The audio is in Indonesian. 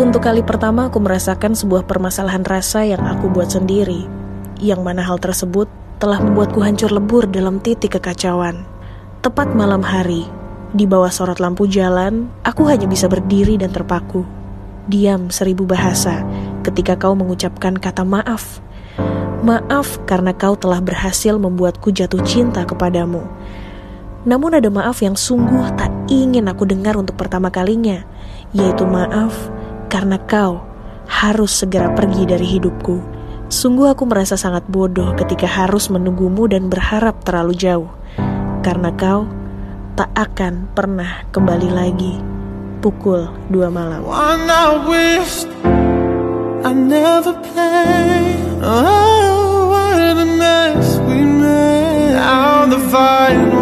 Untuk kali pertama aku merasakan sebuah permasalahan rasa yang aku buat sendiri, yang mana hal tersebut telah membuatku hancur lebur dalam titik kekacauan. Tepat malam hari, di bawah sorot lampu jalan, aku hanya bisa berdiri dan terpaku. Diam seribu bahasa ketika kau mengucapkan kata maaf. Maaf karena kau telah berhasil membuatku jatuh cinta kepadamu. Namun ada maaf yang sungguh tak ingin aku dengar untuk pertama kalinya, yaitu maaf karena kau harus segera pergi dari hidupku. Sungguh aku merasa sangat bodoh ketika harus menunggumu dan berharap terlalu jauh. Karena kau tak akan pernah kembali lagi. Pukul 2 malam. Oh, what a mess we made. Now the fire